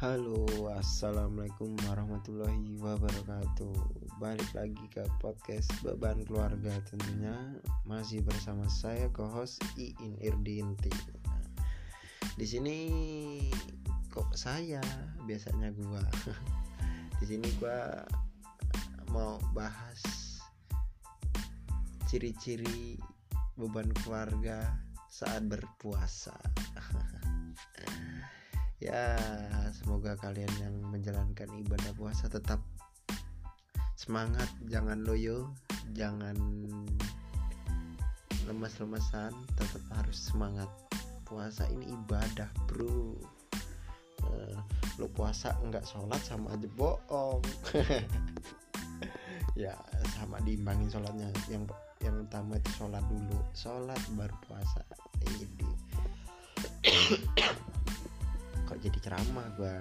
Halo, assalamualaikum warahmatullahi wabarakatuh. Balik lagi ke podcast beban keluarga tentunya masih bersama saya co-host Iin Irdinti. Di sini kok saya biasanya gua. Di sini gua mau bahas ciri-ciri beban keluarga saat berpuasa. ya semoga kalian yang menjalankan ibadah puasa tetap semangat jangan loyo jangan lemas-lemesan tetap harus semangat puasa. Ini ibadah bro. Uh, lo puasa nggak sholat sama aja bohong. Ya sama diimbangin sholatnya. Yang yang utama itu sholat dulu. Sholat baru puasa. Ini ceramah gua.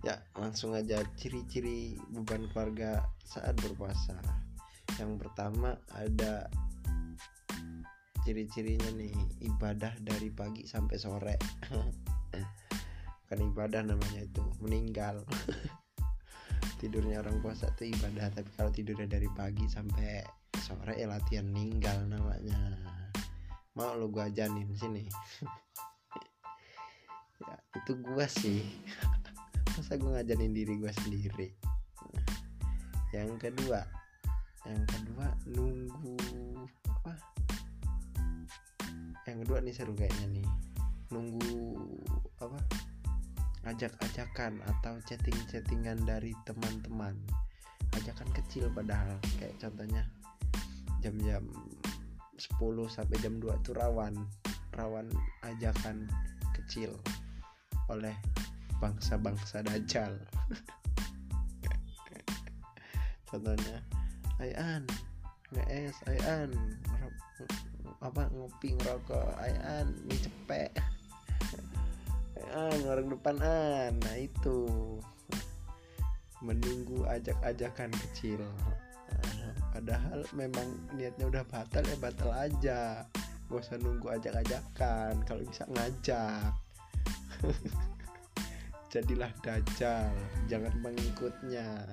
Ya langsung aja ciri-ciri beban keluarga saat berpuasa. Yang pertama ada ciri-cirinya nih ibadah dari pagi sampai sore. Kan ibadah namanya itu meninggal. Tidurnya orang puasa itu ibadah tapi kalau tidurnya dari pagi sampai sore ya latihan meninggal namanya. Mau lo gua ajanin sini itu gua sih. Masa gua ngajarin diri gua sendiri? Yang kedua yang kedua nunggu apa? Yang kedua nih seru kayaknya nih. Nunggu apa? Ajak-ajakan atau chatting-chattingan dari teman-teman. Ajakan kecil padahal kayak contohnya jam-jam 10 sampai jam 2 itu rawan. Rawan ajakan kecil oleh bangsa-bangsa dajjal. Contohnya Ayan ngees Ayan apa ngopi ngerokok Ayan mie Ayan orang depan an nah itu. Menunggu ajak-ajakan kecil. Padahal memang niatnya udah batal ya batal aja. Gak usah nunggu ajak-ajakan kalau bisa ngajak jadilah dajjal jangan pengikutnya.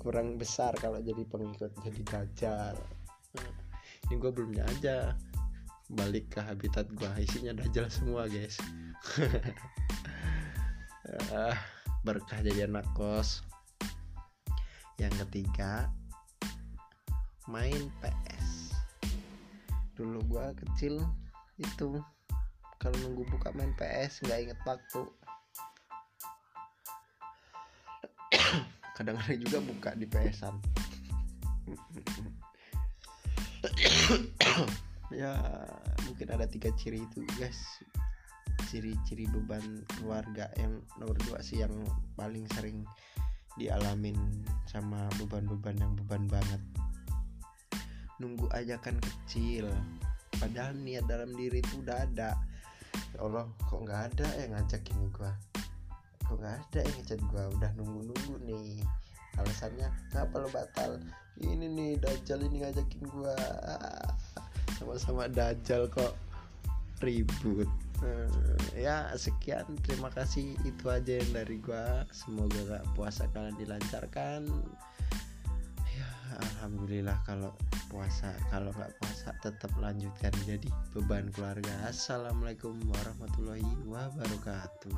Kurang besar kalau jadi pengikut jadi dajjal. Ini gue belumnya aja. Balik ke habitat gue isinya dajjal semua guys. Berkah jadi anak kos yang ketiga main PS dulu gua kecil itu kalau nunggu buka main PS nggak inget waktu. Kadang-kadang juga buka di PS-an ya mungkin ada tiga ciri itu guys. Ciri-ciri beban keluarga yang nomor dua sih yang paling sering dialamin sama beban-beban yang beban banget. Nunggu ajakan kecil. Padahal niat dalam diri itu udah ada Allah kok nggak ada yang ngajakin gua? Kok nggak ada yang ngechat gua? Udah nunggu nunggu nih. Alasannya kenapa lo batal? Ini nih dajjal ini ngajakin gua. Sama-sama dajjal kok. Ribut. Hmm, ya sekian. Terima kasih. Itu aja yang dari gua. Semoga puasa kalian dilancarkan alhamdulillah kalau puasa kalau nggak puasa tetap lanjutkan. Jadi beban keluarga. Assalamualaikum warahmatullahi wabarakatuh.